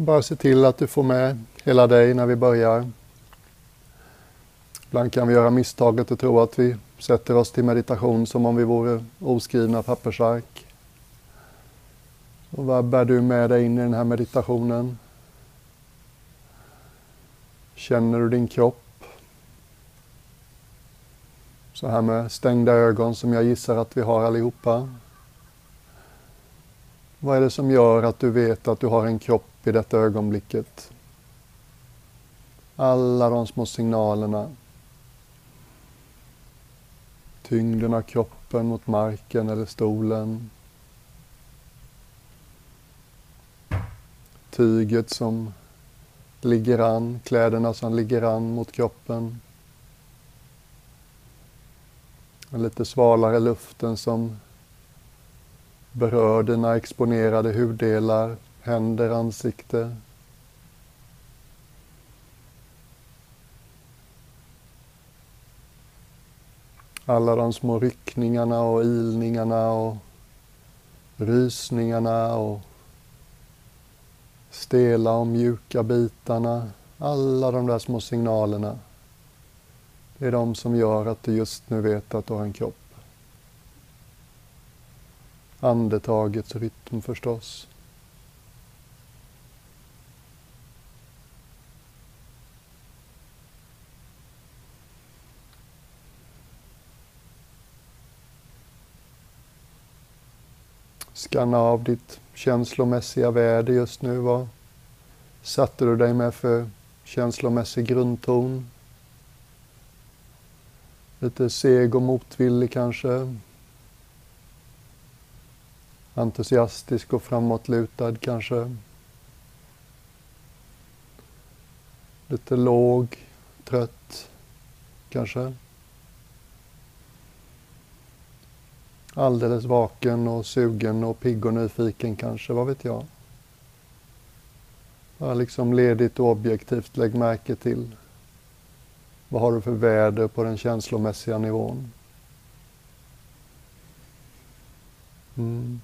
Bara se till att du får med hela dig när vi börjar. Ibland kan vi göra misstaget att tro att vi sätter oss till meditation som om vi vore oskrivna pappersark. Och vad bär du med dig in i den här meditationen? Känner du din kropp? Så här med stängda ögon som jag gissar att vi har allihopa. Vad är det som gör att du vet att du har en kropp i detta ögonblicket? Alla de små signalerna. Tyngden av kroppen mot marken eller stolen. Tyget som ligger an, kläderna som ligger an mot kroppen. Den lite svalare luften som berör dina exponerade huddelar, händer, ansikte. Alla de små ryckningarna och ilningarna och rysningarna och stela och mjuka bitarna. Alla de där små signalerna. Det är de som gör att du just nu vet att du har en kropp. Andetagets rytm förstås. Skanna av ditt känslomässiga väder just nu. Vad satte du dig med för känslomässig grundton? Lite seg och motvillig kanske? Entusiastisk och framåtlutad kanske? Lite låg, trött kanske? Alldeles vaken och sugen och pigg och nyfiken kanske, vad vet jag? Bara liksom ledigt och objektivt lägg märke till vad har du för väder på den känslomässiga nivån? Mm.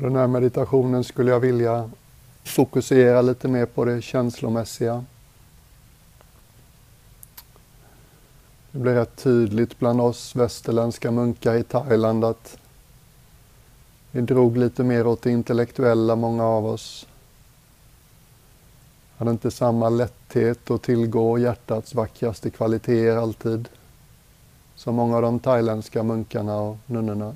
Den här meditationen skulle jag vilja fokusera lite mer på det känslomässiga. Det blir rätt tydligt bland oss västerländska munkar i Thailand att vi drog lite mer åt det intellektuella, många av oss. Hade inte samma lätthet att tillgå hjärtats vackraste kvaliteter alltid som många av de thailändska munkarna och nunnorna.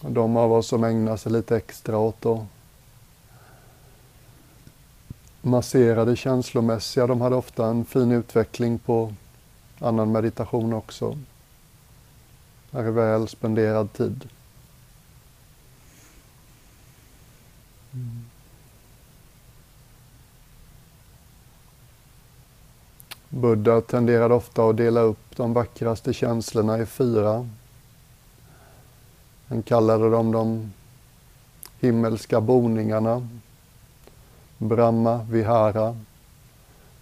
De av oss som ägnar sig lite extra åt att massera det känslomässiga, de hade ofta en fin utveckling på annan meditation också. Det är väl spenderad tid. Mm. Buddha tenderade ofta att dela upp de vackraste känslorna i fyra han kallade dem de himmelska boningarna. Brahma, Vihara.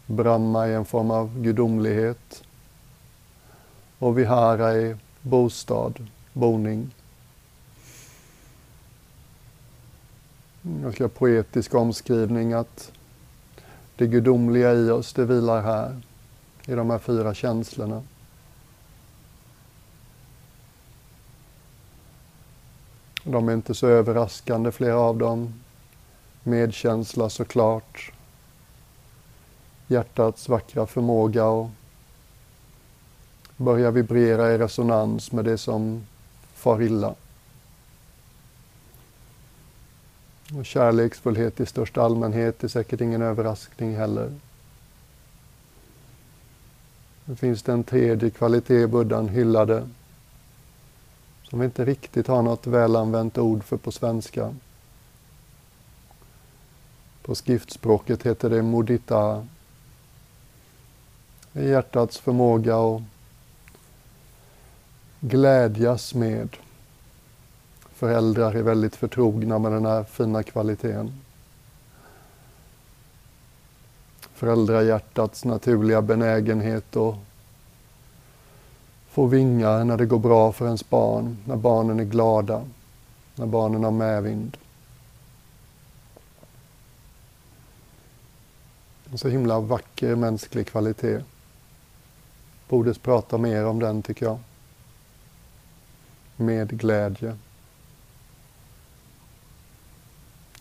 Brahma är en form av gudomlighet. Och Vihara är bostad, boning. Ganska poetisk omskrivning att det gudomliga i oss, det vilar här, i de här fyra känslorna. De är inte så överraskande, flera av dem. Medkänsla såklart. Hjärtats vackra förmåga att börja vibrera i resonans med det som far illa. Och kärleksfullhet i största allmänhet är säkert ingen överraskning heller. Det finns det en tredje kvalitet buddhan hyllade som vi inte riktigt har något välanvänt ord för på svenska. På skriftspråket heter det mudita. Det är hjärtats förmåga att glädjas med. Föräldrar är väldigt förtrogna med den här fina kvaliteten. Föräldrahjärtats naturliga benägenhet att få vingar när det går bra för ens barn, när barnen är glada, när barnen har medvind. En så himla vacker mänsklig kvalitet. Borde prata mer om den tycker jag. Med glädje.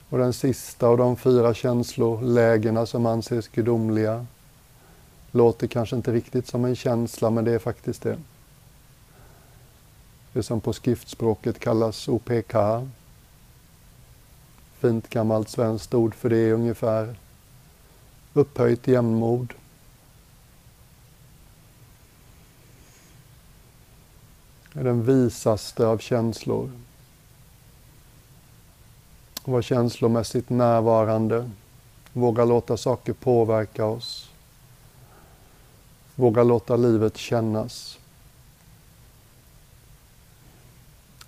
Och den sista av de fyra känslolägena som anses gudomliga låter kanske inte riktigt som en känsla, men det är faktiskt det. Det som på skriftspråket kallas OPK. Fint gammalt svenskt ord för det är ungefär upphöjt jämnmod. är den visaste av känslor. Var känslomässigt närvarande. Våga låta saker påverka oss. Våga låta livet kännas.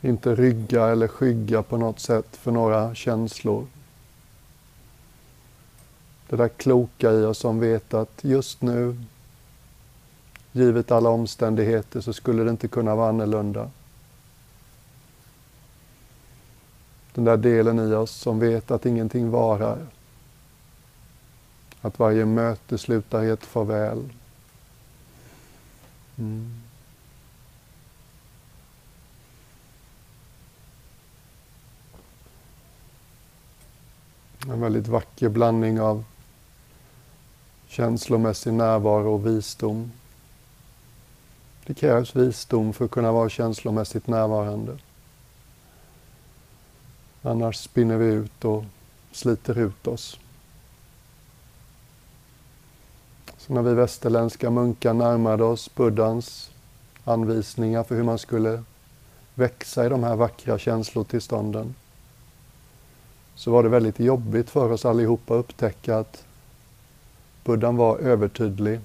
Inte rygga eller skygga på något sätt för några känslor. Det där kloka i oss som vet att just nu, givet alla omständigheter, så skulle det inte kunna vara annorlunda. Den där delen i oss som vet att ingenting varar. Att varje möte slutar i ett farväl. Mm. En väldigt vacker blandning av känslomässig närvaro och visdom. Det krävs visdom för att kunna vara känslomässigt närvarande. Annars spinner vi ut och sliter ut oss. Så när vi västerländska munkar närmade oss buddhans anvisningar för hur man skulle växa i de här vackra känslotillstånden så var det väldigt jobbigt för oss allihopa att upptäcka att buddhan var övertydlig.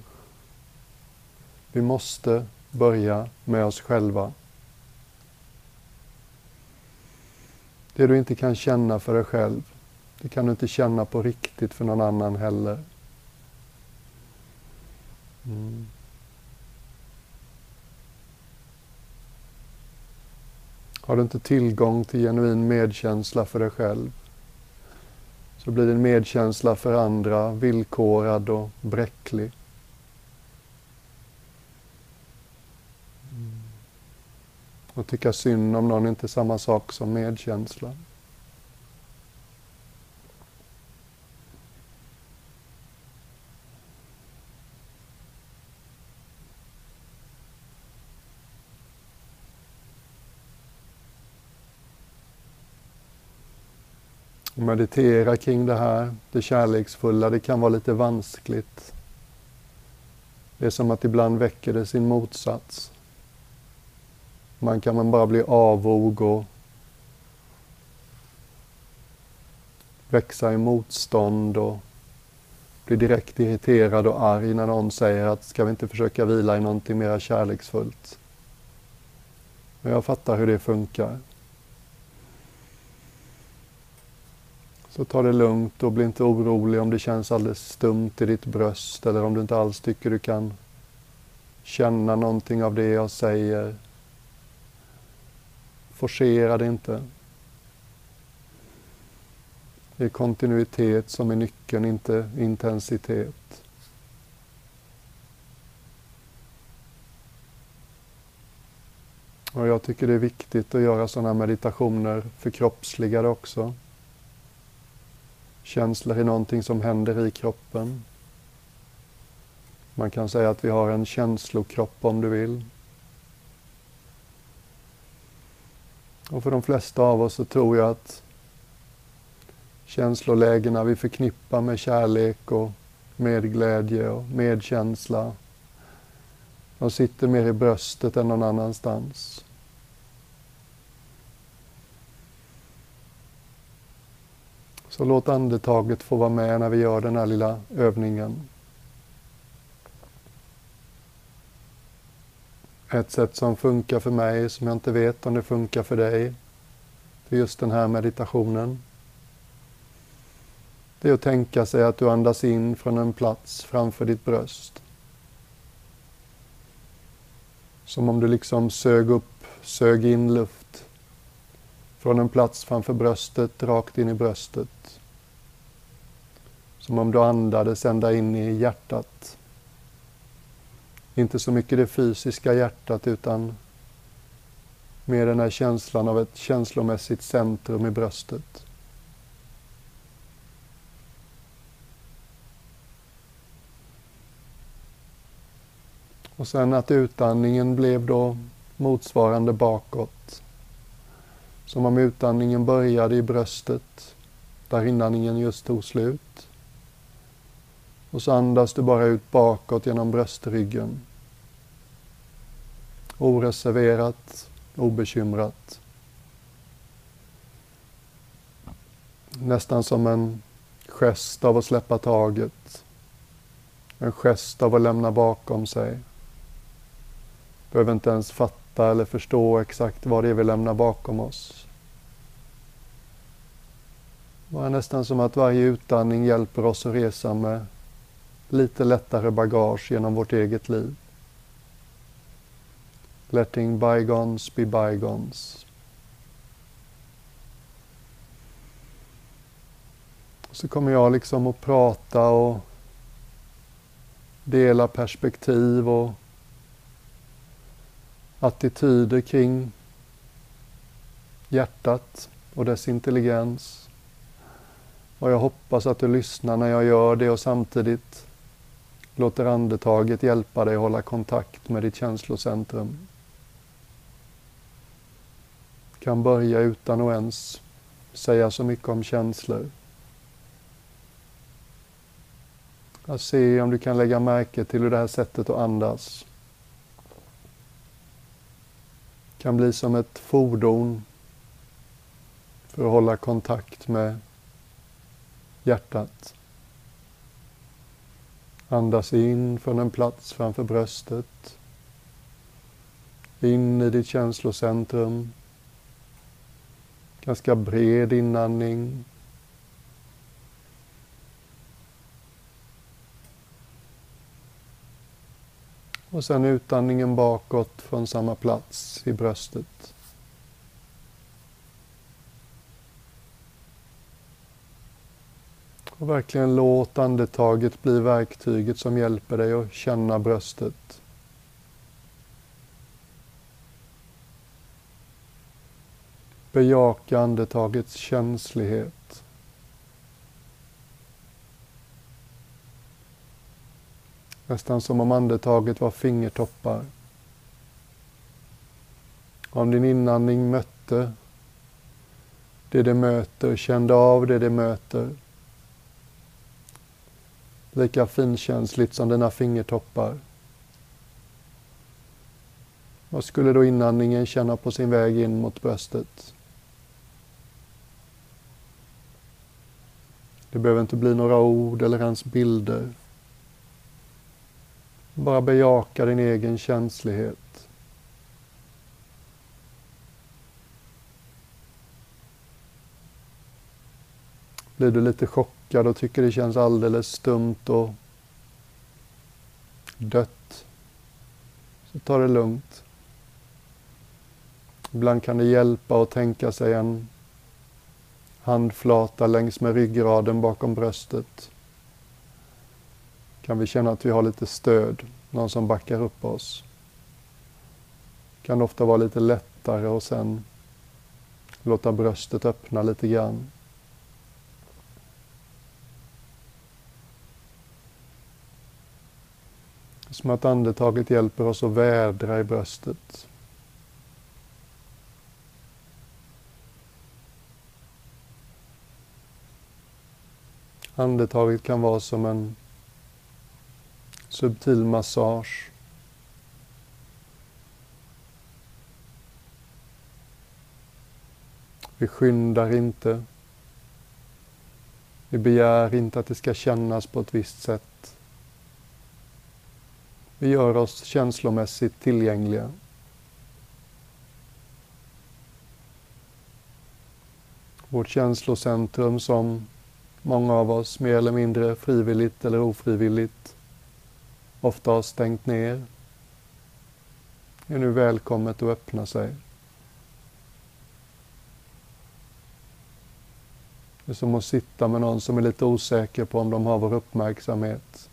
Vi måste börja med oss själva. Det du inte kan känna för dig själv, det kan du inte känna på riktigt för någon annan heller. Mm. Har du inte tillgång till genuin medkänsla för dig själv så blir din medkänsla för andra villkorad och bräcklig. Mm. Och tycka synd om någon är inte samma sak som medkänsla. Meditera kring det här, det kärleksfulla, det kan vara lite vanskligt. Det är som att ibland väcker det sin motsats. Man kan bara bli avog och växa i motstånd och bli direkt irriterad och arg när någon säger att ska vi inte försöka vila i någonting mer kärleksfullt. Men jag fattar hur det funkar. Så ta det lugnt och bli inte orolig om det känns alldeles stumt i ditt bröst eller om du inte alls tycker du kan känna någonting av det jag säger. Forcera det inte. Det är kontinuitet som är nyckeln, inte intensitet. Och jag tycker det är viktigt att göra sådana meditationer förkroppsligade också. Känslor är någonting som händer i kroppen. Man kan säga att vi har en känslokropp om du vill. Och för de flesta av oss så tror jag att känslolägena vi förknippar med kärlek och medglädje och medkänsla. De sitter mer i bröstet än någon annanstans. Så låt andetaget få vara med när vi gör den här lilla övningen. Ett sätt som funkar för mig, som jag inte vet om det funkar för dig, för just den här meditationen. Det är att tänka sig att du andas in från en plats framför ditt bröst. Som om du liksom sög upp, sög in luft från en plats framför bröstet, rakt in i bröstet. Som om du andades ända in i hjärtat. Inte så mycket det fysiska hjärtat utan mer den här känslan av ett känslomässigt centrum i bröstet. Och sen att utandningen blev då motsvarande bakåt. Som om utandningen började i bröstet, där inandningen just tog slut. Och så andas du bara ut bakåt genom bröstryggen. Oreserverat, obekymrat. Nästan som en gest av att släppa taget. En gest av att lämna bakom sig. Behöver inte ens fatta eller förstå exakt vad det är vi lämnar bakom oss. Det är nästan som att varje utandning hjälper oss att resa med lite lättare bagage genom vårt eget liv. Letting bygons be bygons. Så kommer jag liksom att prata och dela perspektiv och attityder kring hjärtat och dess intelligens. Och jag hoppas att du lyssnar när jag gör det och samtidigt låter andetaget hjälpa dig hålla kontakt med ditt känslocentrum. Kan börja utan att ens säga så mycket om känslor. Att se om du kan lägga märke till hur det här sättet att andas kan bli som ett fordon för att hålla kontakt med hjärtat. Andas in från en plats framför bröstet. In i ditt känslocentrum. Ganska bred inandning. Och sen utandningen bakåt från samma plats i bröstet. Och verkligen låt andetaget bli verktyget som hjälper dig att känna bröstet. Bejaka andetagets känslighet. Nästan som om andetaget var fingertoppar. Om din inandning mötte det det möter, kände av det det möter. Lika finkänsligt som dina fingertoppar. Vad skulle då inandningen känna på sin väg in mot bröstet? Det behöver inte bli några ord eller ens bilder. Bara bejaka din egen känslighet. Blir du lite chockad och tycker det känns alldeles stumt och dött, så ta det lugnt. Ibland kan det hjälpa att tänka sig en handflata längs med ryggraden bakom bröstet kan vi känna att vi har lite stöd, någon som backar upp oss. kan ofta vara lite lättare och sen låta bröstet öppna lite grann. Som att andetaget hjälper oss att vädra i bröstet. Andetaget kan vara som en subtil massage. Vi skyndar inte. Vi begär inte att det ska kännas på ett visst sätt. Vi gör oss känslomässigt tillgängliga. Vårt känslocentrum som många av oss mer eller mindre frivilligt eller ofrivilligt ofta har stängt ner är nu välkommet att öppna sig. Det är som att sitta med någon som är lite osäker på om de har vår uppmärksamhet.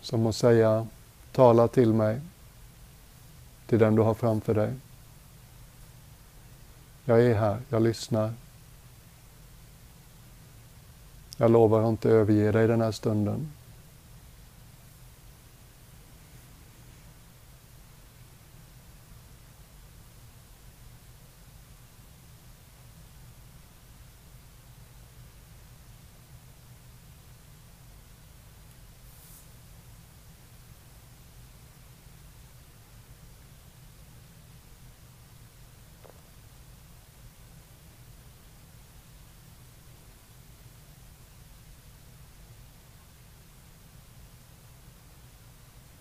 Som att säga, tala till mig, till den du har framför dig. Jag är här, jag lyssnar. Jag lovar att inte överge dig den här stunden.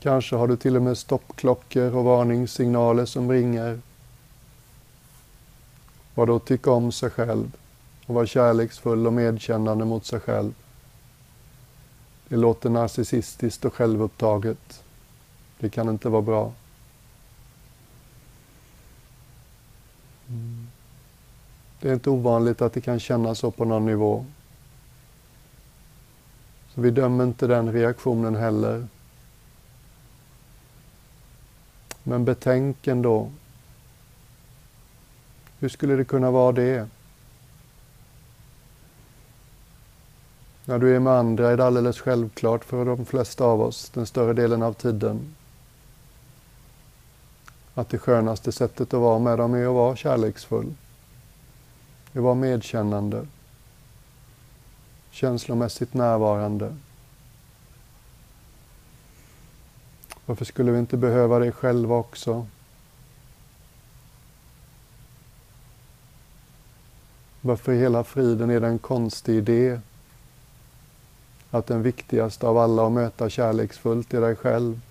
Kanske har du till och med stoppklockor och varningssignaler som ringer. Vad då tycka om sig själv och vara kärleksfull och medkännande mot sig själv. Det låter narcissistiskt och självupptaget. Det kan inte vara bra. Mm. Det är inte ovanligt att det kan kännas så på någon nivå. Så vi dömer inte den reaktionen heller. Men betänk ändå. Hur skulle det kunna vara det? När du är med andra är det alldeles självklart för de flesta av oss, den större delen av tiden, att det skönaste sättet att vara med dem är att vara kärleksfull. Att vara medkännande. Känslomässigt närvarande. Varför skulle vi inte behöva dig själva också? Varför i hela friden är det en konstig idé att den viktigaste av alla att möta kärleksfullt är dig själv?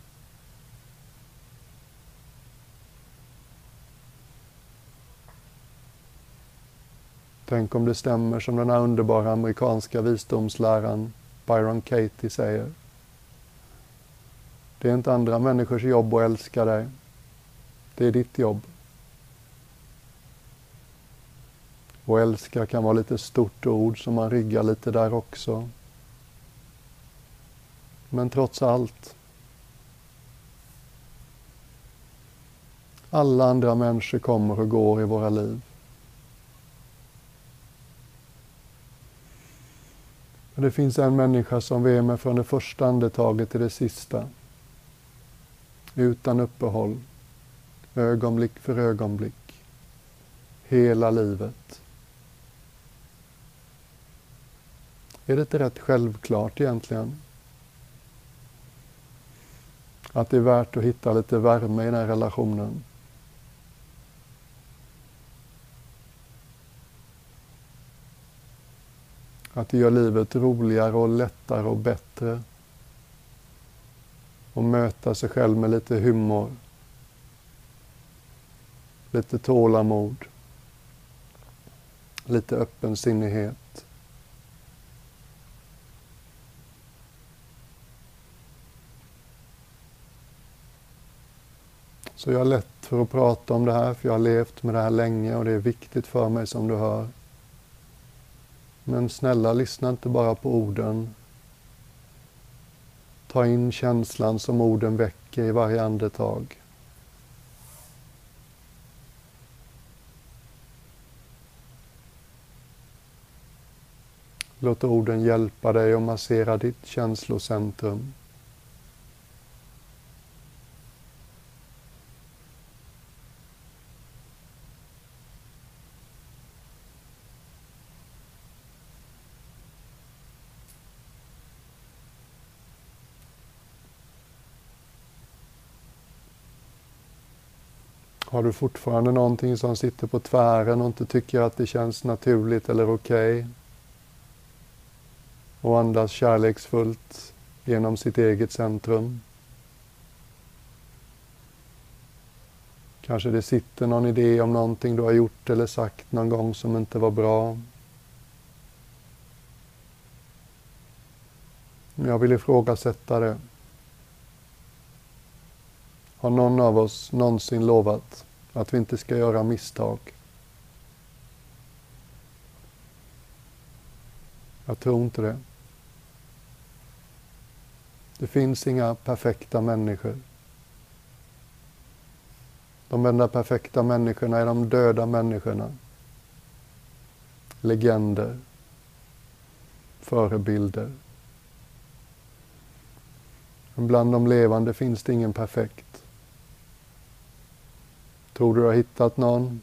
Tänk om det stämmer som den här underbara amerikanska visdomsläraren Byron Katie säger. Det är inte andra människors jobb att älska dig. Det är ditt jobb. Och älska kan vara lite stort ord som man ryggar lite där också. Men trots allt. Alla andra människor kommer och går i våra liv. Men det finns en människa som vi är med från det första andetaget till det sista utan uppehåll, ögonblick för ögonblick, hela livet. Är det inte rätt självklart egentligen? Att det är värt att hitta lite värme i den här relationen. Att det gör livet roligare och lättare och bättre och möta sig själv med lite humor, lite tålamod, lite öppensinnighet. Så jag har lätt för att prata om det här, för jag har levt med det här länge och det är viktigt för mig som du hör. Men snälla, lyssna inte bara på orden Ta in känslan som orden väcker i varje andetag. Låt orden hjälpa dig att massera ditt känslocentrum. Har du fortfarande någonting som sitter på tvären och inte tycker att det känns naturligt eller okej? Okay? Och andas kärleksfullt genom sitt eget centrum. Kanske det sitter någon idé om någonting du har gjort eller sagt någon gång som inte var bra. Jag vill ifrågasätta det. Har någon av oss någonsin lovat att vi inte ska göra misstag? Jag tror inte det. Det finns inga perfekta människor. De enda perfekta människorna är de döda människorna. Legender. Förebilder. Men bland de levande finns det ingen perfekt. Tror du har hittat någon?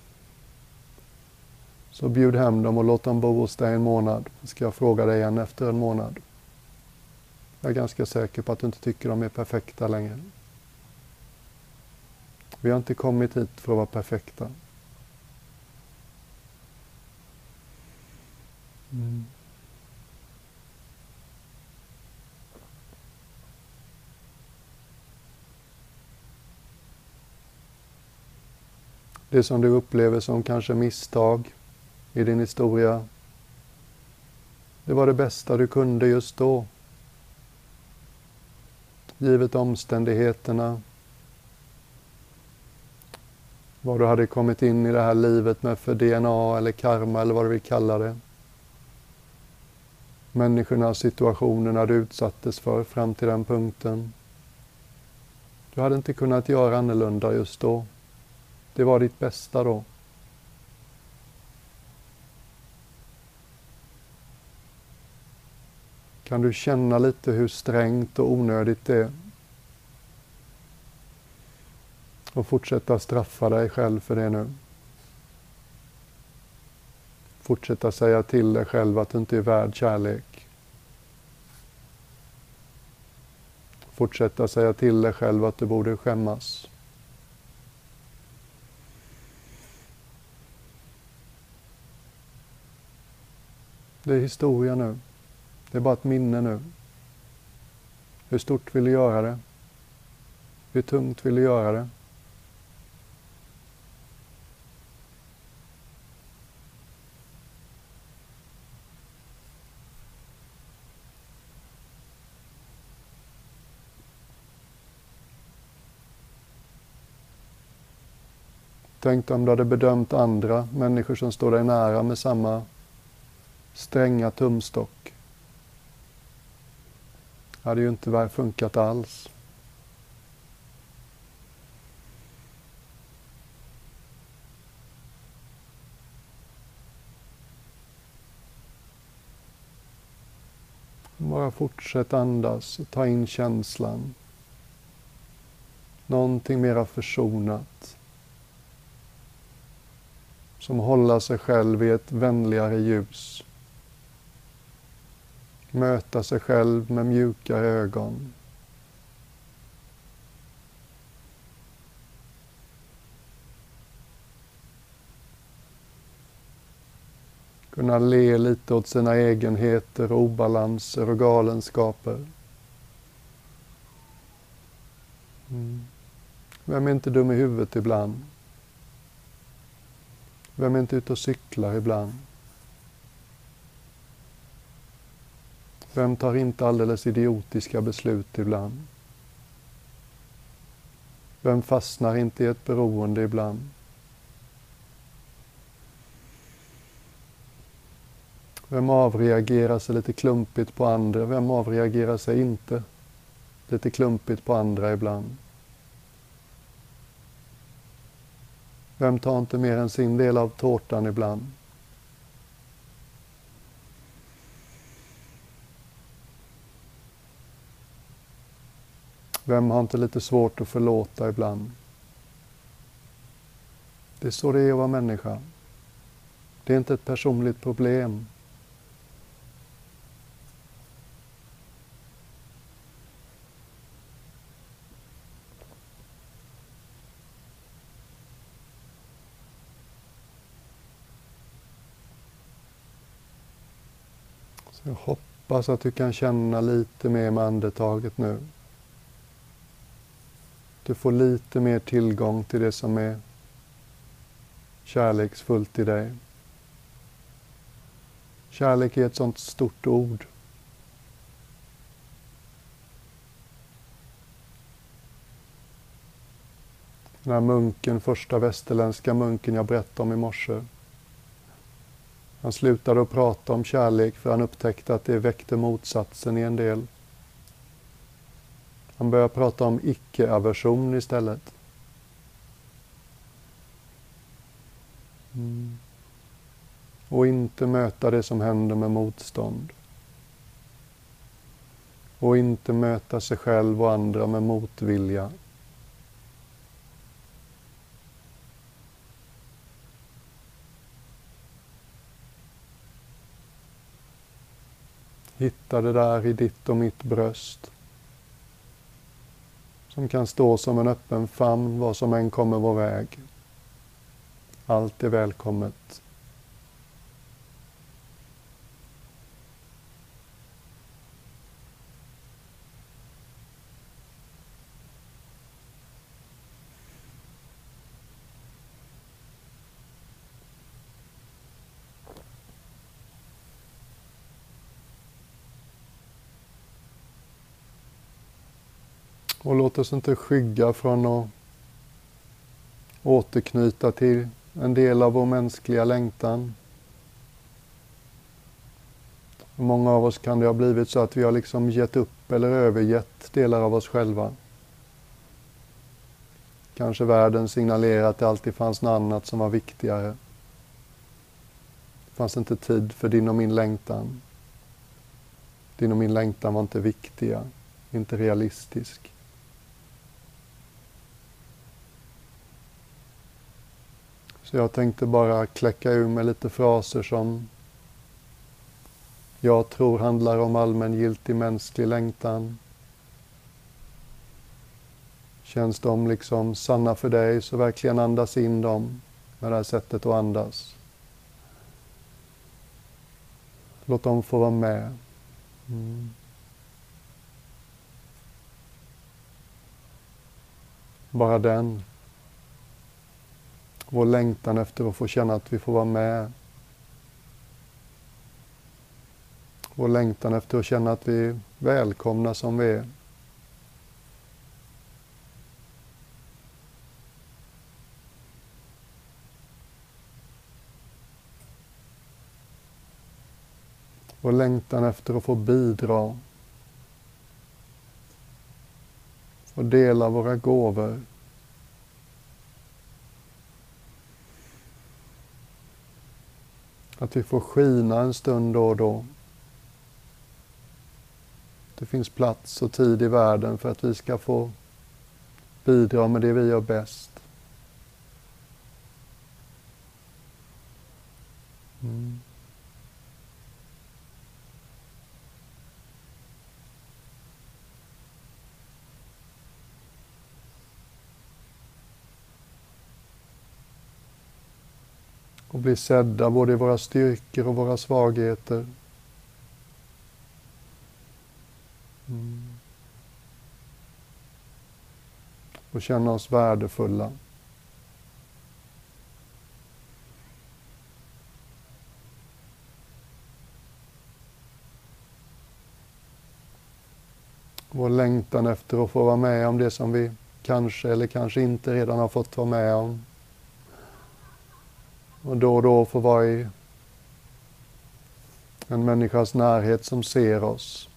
Så bjud hem dem och låt dem bo hos dig en månad. Så ska jag fråga dig igen efter en månad. Jag är ganska säker på att du inte tycker de är perfekta längre. Vi har inte kommit hit för att vara perfekta. Mm. Det som du upplever som kanske misstag i din historia, det var det bästa du kunde just då. Givet omständigheterna, vad du hade kommit in i det här livet med för DNA eller karma eller vad du vill kalla det. Människorna, situationerna du utsattes för fram till den punkten. Du hade inte kunnat göra annorlunda just då. Det var ditt bästa då. Kan du känna lite hur strängt och onödigt det är? Och fortsätta straffa dig själv för det nu. Fortsätta säga till dig själv att du inte är värd kärlek. Fortsätta säga till dig själv att du borde skämmas. Det är historia nu. Det är bara ett minne nu. Hur stort vill du göra det? Hur tungt vill du göra det? Tänk om du hade bedömt andra människor som står dig nära med samma stränga tumstock. Det hade ju inte funkat alls. Bara fortsätt andas och ta in känslan. Någonting mera försonat som håller sig själv i ett vänligare ljus. Möta sig själv med mjuka ögon. Kunna le lite åt sina egenheter, obalanser och galenskaper. Mm. Vem är inte dum i huvudet ibland? Vem är inte ute och cyklar ibland? Vem tar inte alldeles idiotiska beslut ibland? Vem fastnar inte i ett beroende ibland? Vem avreagerar sig lite klumpigt på andra? Vem avreagerar sig inte lite klumpigt på andra ibland? Vem tar inte mer än sin del av tårtan ibland? Vem har inte lite svårt att förlåta ibland? Det är så det är att vara människa. Det är inte ett personligt problem. Så jag hoppas att du kan känna lite mer med andetaget nu. Du får lite mer tillgång till det som är kärleksfullt i dig. Kärlek är ett sånt stort ord. Den här munken, första västerländska munken jag berättade om i morse. Han slutade att prata om kärlek för han upptäckte att det väckte motsatsen i en del. Han börjar prata om icke-aversion istället. Mm. Och inte möta det som händer med motstånd. Och inte möta sig själv och andra med motvilja. Hitta det där i ditt och mitt bröst. Som kan stå som en öppen famn vad som än kommer vår väg. Allt är välkommet. Låt oss inte skygga från att återknyta till en del av vår mänskliga längtan. För många av oss kan det ha blivit så att vi har liksom gett upp eller övergett delar av oss själva. Kanske världen signalerar att det alltid fanns något annat som var viktigare. Det fanns inte tid för din och min längtan. Din och min längtan var inte viktiga, inte realistisk. Så jag tänkte bara kläcka ur med lite fraser som jag tror handlar om allmängiltig mänsklig längtan. Känns de liksom sanna för dig så verkligen andas in dem med det här sättet att andas. Låt dem få vara med. Mm. Bara den vår längtan efter att få känna att vi får vara med. Vår längtan efter att känna att vi är välkomna som vi är. Vår längtan efter att få bidra. Få dela våra gåvor. Att vi får skina en stund då och då. Det finns plats och tid i världen för att vi ska få bidra med det vi gör bäst. Mm. Och bli sedda både i våra styrkor och våra svagheter. Mm. Och känna oss värdefulla. Vår längtan efter att få vara med om det som vi kanske eller kanske inte redan har fått vara med om. Och då och då få vara i en människas närhet som ser oss.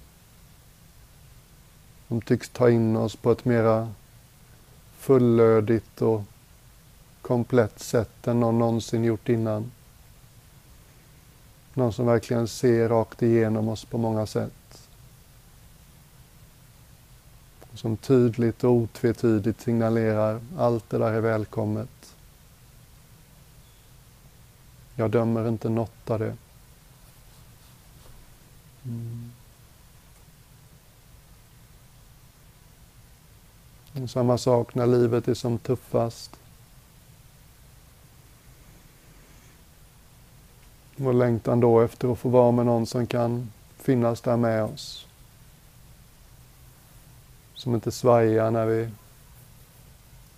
Som tycks ta in oss på ett mera fullödigt och komplett sätt än någon någonsin gjort innan. Någon som verkligen ser rakt igenom oss på många sätt. Som tydligt och otvetydigt signalerar allt det där är välkommet. Jag dömer inte något av det. Mm. Samma sak när livet är som tuffast. Vår längtan då efter att få vara med någon som kan finnas där med oss. Som inte svajar när vi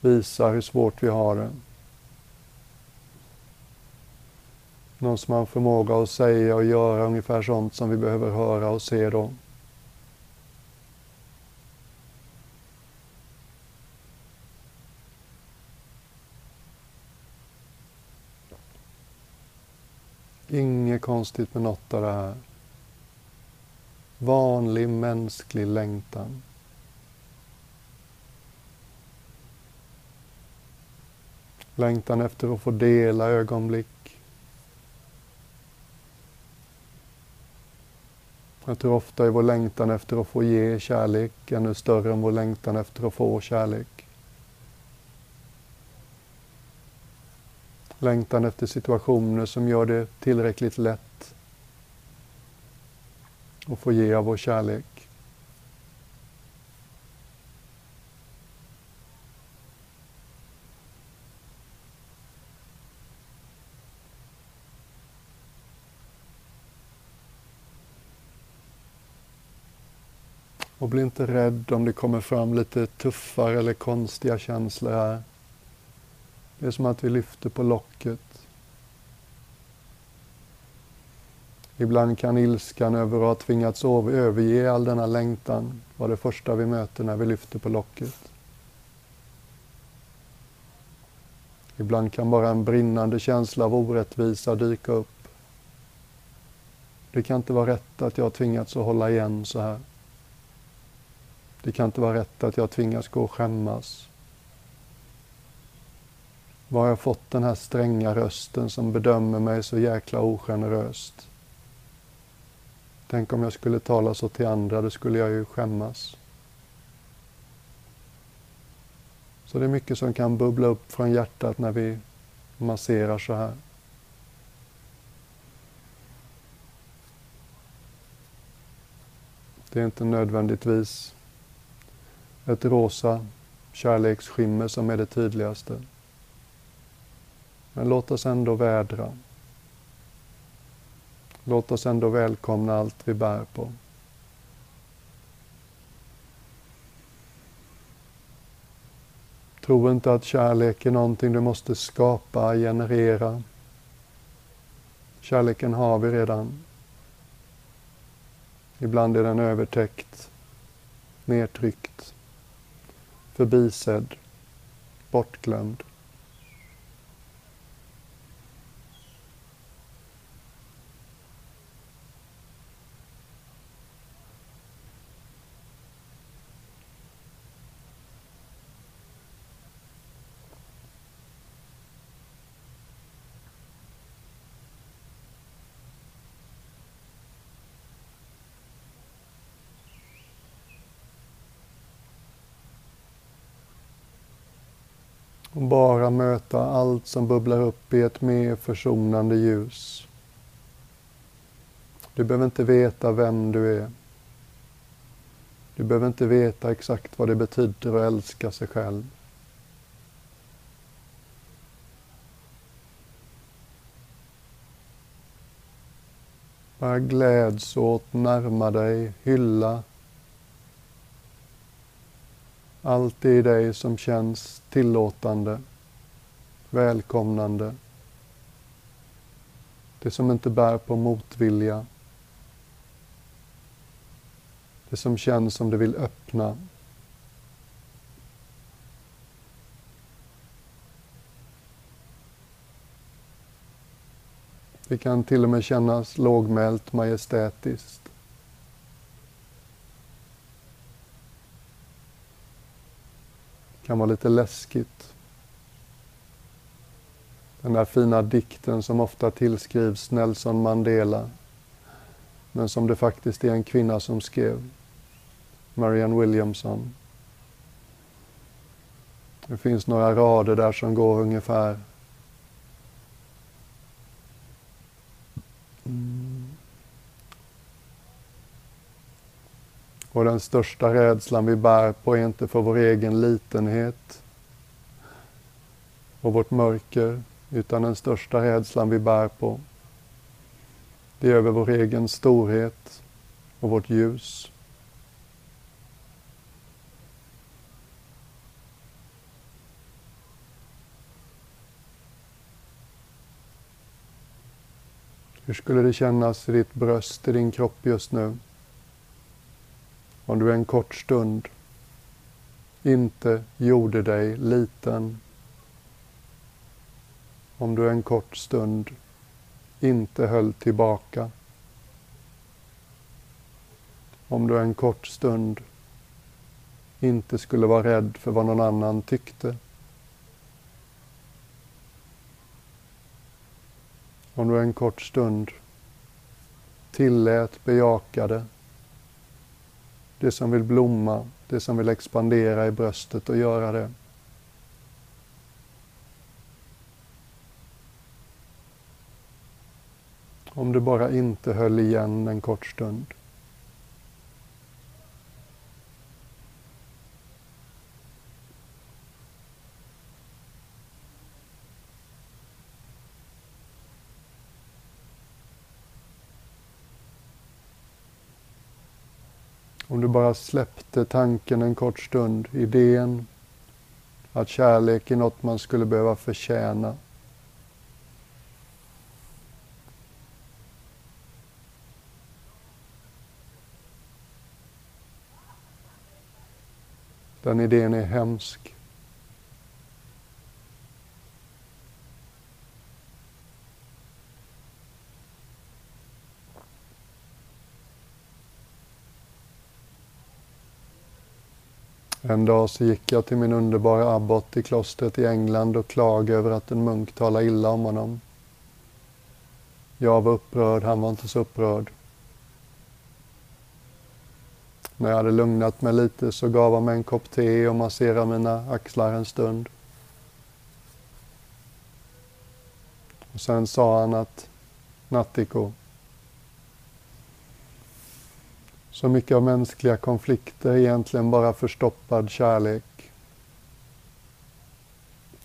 visar hur svårt vi har det. Någon som har förmåga att säga och göra ungefär sånt som vi behöver höra och se då. Inget konstigt med något av det här. Vanlig mänsklig längtan. Längtan efter att få dela ögonblick. Jag tror ofta är vår längtan efter att få ge kärlek ännu större än vår längtan efter att få kärlek. Längtan efter situationer som gör det tillräckligt lätt att få ge av vår kärlek. Och bli inte rädd om det kommer fram lite tuffare eller konstiga känslor här. Det är som att vi lyfter på locket. Ibland kan ilskan över att ha tvingats överge all denna längtan vara det första vi möter när vi lyfter på locket. Ibland kan bara en brinnande känsla av orättvisa dyka upp. Det kan inte vara rätt att jag tvingats att hålla igen så här. Det kan inte vara rätt att jag tvingas gå och skämmas. Var har jag fått den här stränga rösten som bedömer mig så jäkla ogeneröst? Tänk om jag skulle tala så till andra, då skulle jag ju skämmas. Så det är mycket som kan bubbla upp från hjärtat när vi masserar så här. Det är inte nödvändigtvis ett rosa kärleksskimmer som är det tydligaste. Men låt oss ändå vädra. Låt oss ändå välkomna allt vi bär på. Tro inte att kärlek är någonting du måste skapa, generera. Kärleken har vi redan. Ibland är den övertäckt, nedtryckt förbisedd, bortglömd. Och bara möta allt som bubblar upp i ett mer försonande ljus. Du behöver inte veta vem du är. Du behöver inte veta exakt vad det betyder att älska sig själv. Bara gläds åt, närma dig, hylla, allt det i dig som känns tillåtande, välkomnande. Det som inte bär på motvilja. Det som känns som det vill öppna. Det kan till och med kännas lågmält majestätiskt. Kan vara lite läskigt. Den där fina dikten som ofta tillskrivs Nelson Mandela, men som det faktiskt är en kvinna som skrev, Marianne Williamson. Det finns några rader där som går ungefär mm. Och den största rädslan vi bär på är inte för vår egen litenhet och vårt mörker, utan den största rädslan vi bär på, det är över vår egen storhet och vårt ljus. Hur skulle det kännas i ditt bröst, i din kropp just nu? Om du en kort stund inte gjorde dig liten. Om du en kort stund inte höll tillbaka. Om du en kort stund inte skulle vara rädd för vad någon annan tyckte. Om du en kort stund tillät, bejakade det som vill blomma, det som vill expandera i bröstet och göra det. Om du bara inte höll igen en kort stund. Du bara släppte tanken en kort stund, idén att kärlek är något man skulle behöva förtjäna. Den idén är hemsk. En dag så gick jag till min underbara abbot i klostret i England och klagade över att en munk talade illa om honom. Jag var upprörd, han var inte så upprörd. När jag hade lugnat mig lite så gav han mig en kopp te och masserade mina axlar en stund. Och sen sa han att Nattiko, Så mycket av mänskliga konflikter är egentligen bara förstoppad kärlek.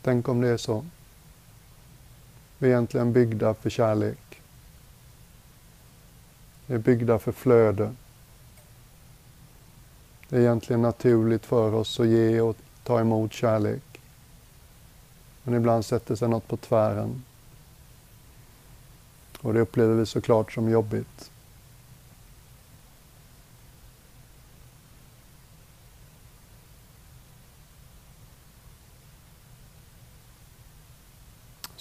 Tänk om det är så. Vi är egentligen byggda för kärlek. Vi är byggda för flöde. Det är egentligen naturligt för oss att ge och ta emot kärlek. Men ibland sätter sig något på tvären. Och det upplever vi såklart som jobbigt.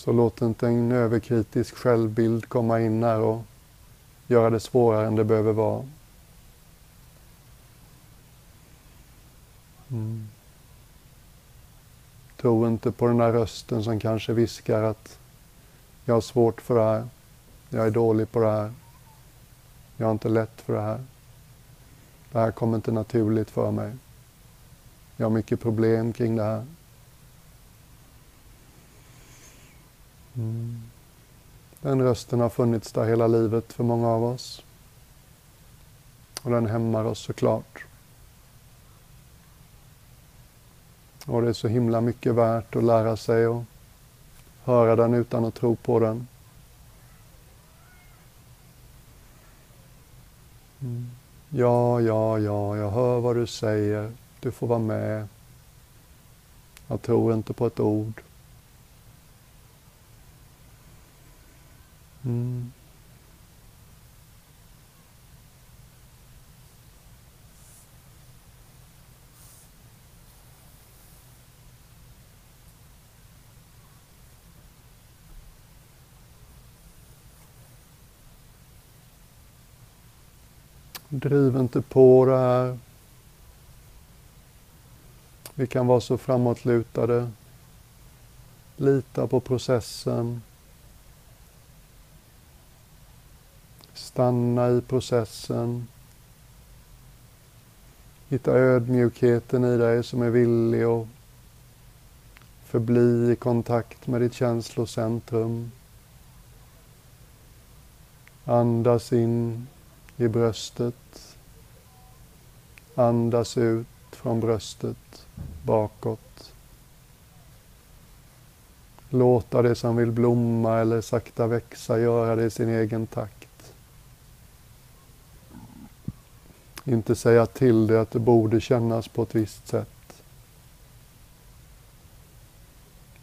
Så låt inte en överkritisk självbild komma in här och göra det svårare än det behöver vara. Mm. Tro inte på den där rösten som kanske viskar att jag har svårt för det här, jag är dålig på det här, jag har inte lätt för det här. Det här kommer inte naturligt för mig. Jag har mycket problem kring det här. Mm. Den rösten har funnits där hela livet för många av oss. Och den hämmar oss såklart. Och det är så himla mycket värt att lära sig och höra den utan att tro på den. Mm. Ja, ja, ja, jag hör vad du säger. Du får vara med. Jag tror inte på ett ord. Mm. Driv inte på det här. Vi kan vara så framåtlutade. Lita på processen. Stanna i processen. Hitta ödmjukheten i dig som är villig att förbli i kontakt med ditt känslocentrum. Andas in i bröstet. Andas ut från bröstet bakåt. Låta det som vill blomma eller sakta växa göra det i sin egen takt. Inte säga till det att det borde kännas på ett visst sätt.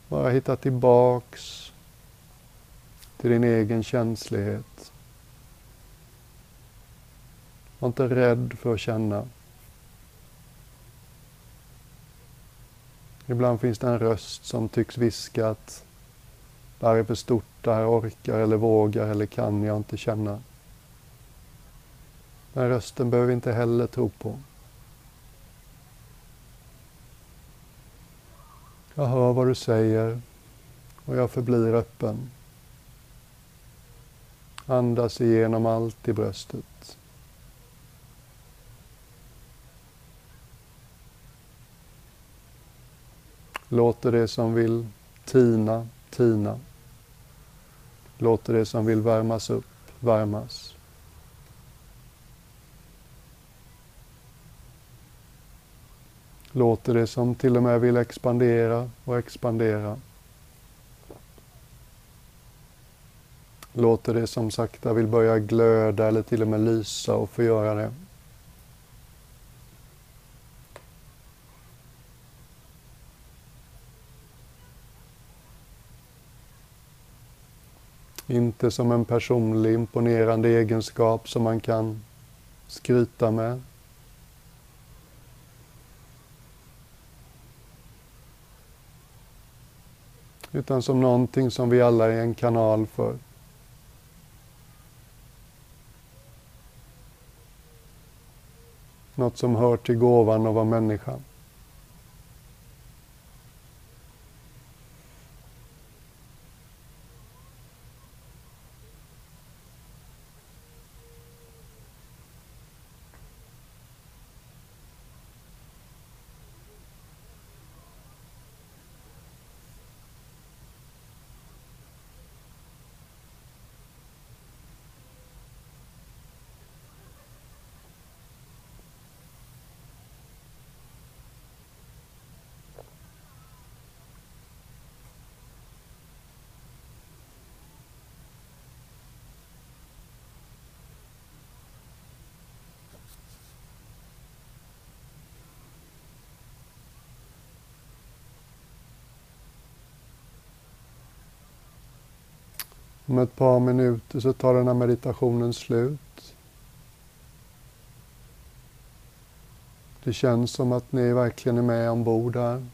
Bara hitta tillbaks till din egen känslighet. Var inte rädd för att känna. Ibland finns det en röst som tycks viska att det här är för stort, det här orkar eller vågar eller kan jag inte känna. Den rösten behöver vi inte heller tro på. Jag hör vad du säger och jag förblir öppen. Andas igenom allt i bröstet. Låter det som vill tina, tina. Låter det som vill värmas upp, värmas. Låter det som till och med vill expandera och expandera. Låter det som sakta vill börja glöda eller till och med lysa och få göra det. Inte som en personlig imponerande egenskap som man kan skryta med. Utan som någonting som vi alla är en kanal för. Något som hör till gåvan att vara människan. Om ett par minuter så tar den här meditationen slut. Det känns som att ni verkligen är med ombord här.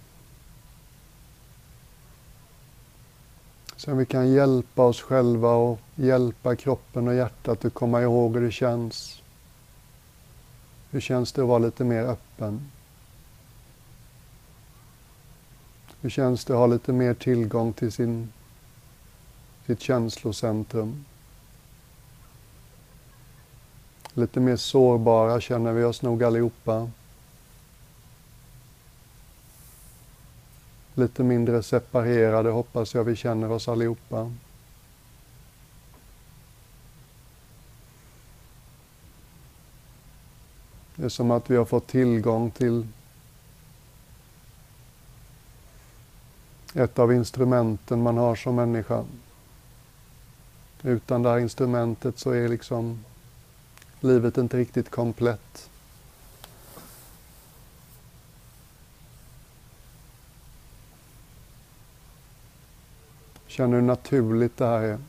Sen vi kan hjälpa oss själva och hjälpa kroppen och hjärtat att komma ihåg hur det känns. Hur känns det att vara lite mer öppen? Hur känns det att ha lite mer tillgång till sin ditt känslocentrum. Lite mer sårbara känner vi oss nog allihopa. Lite mindre separerade hoppas jag vi känner oss allihopa. Det är som att vi har fått tillgång till ett av instrumenten man har som människa. Utan det här instrumentet så är liksom livet inte riktigt komplett. Känner hur naturligt det här är.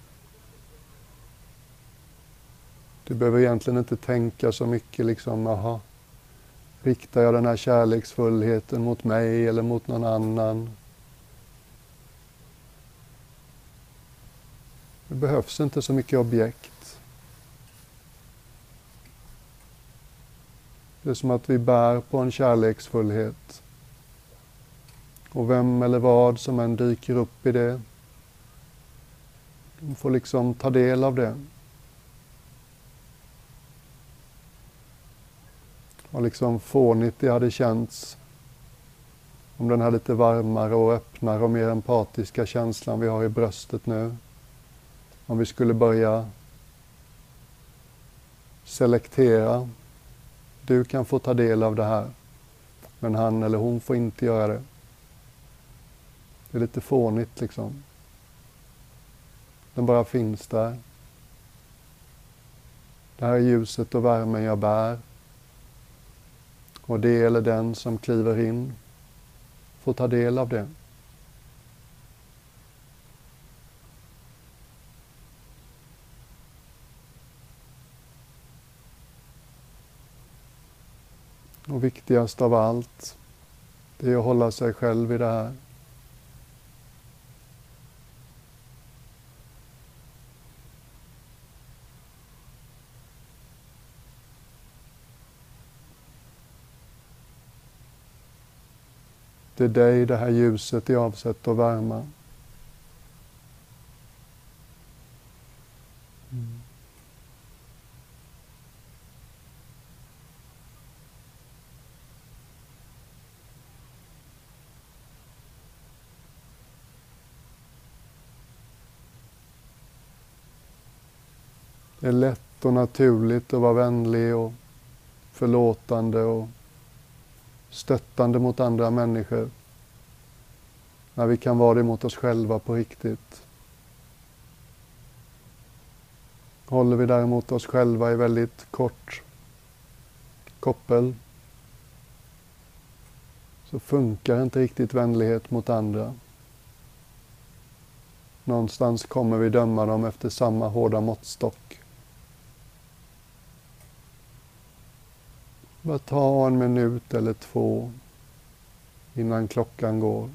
Du behöver egentligen inte tänka så mycket liksom, aha, riktar jag den här kärleksfullheten mot mig eller mot någon annan? Det behövs inte så mycket objekt. Det är som att vi bär på en kärleksfullhet. Och vem eller vad som än dyker upp i det, de får liksom ta del av det. Vad liksom fånigt det hade känts om den här lite varmare och öppnare och mer empatiska känslan vi har i bröstet nu om vi skulle börja selektera. Du kan få ta del av det här, men han eller hon får inte göra det. Det är lite fånigt liksom. Den bara finns där. Det här är ljuset och värmen jag bär. Och det eller den som kliver in får ta del av det. Och viktigast av allt, det är att hålla sig själv i det här. Det är dig det här ljuset är avsett att värma. Är lätt och naturligt att vara vänlig och förlåtande och stöttande mot andra människor. När vi kan vara det mot oss själva på riktigt. Håller vi däremot oss själva i väldigt kort koppel så funkar inte riktigt vänlighet mot andra. Någonstans kommer vi döma dem efter samma hårda måttstock. Bara ta en minut eller två innan klockan går.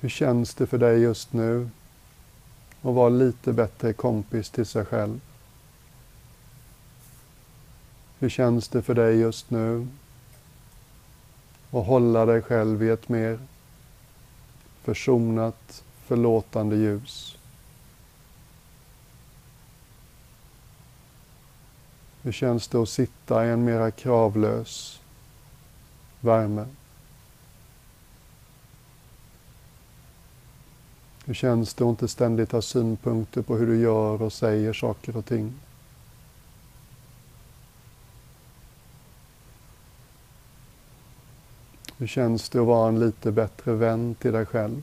Hur känns det för dig just nu att vara lite bättre kompis till sig själv? Hur känns det för dig just nu att hålla dig själv i ett mer försonat, förlåtande ljus? Hur känns det att sitta i en mera kravlös värme? Hur känns det att inte ständigt ha synpunkter på hur du gör och säger saker och ting? Hur känns det att vara en lite bättre vän till dig själv?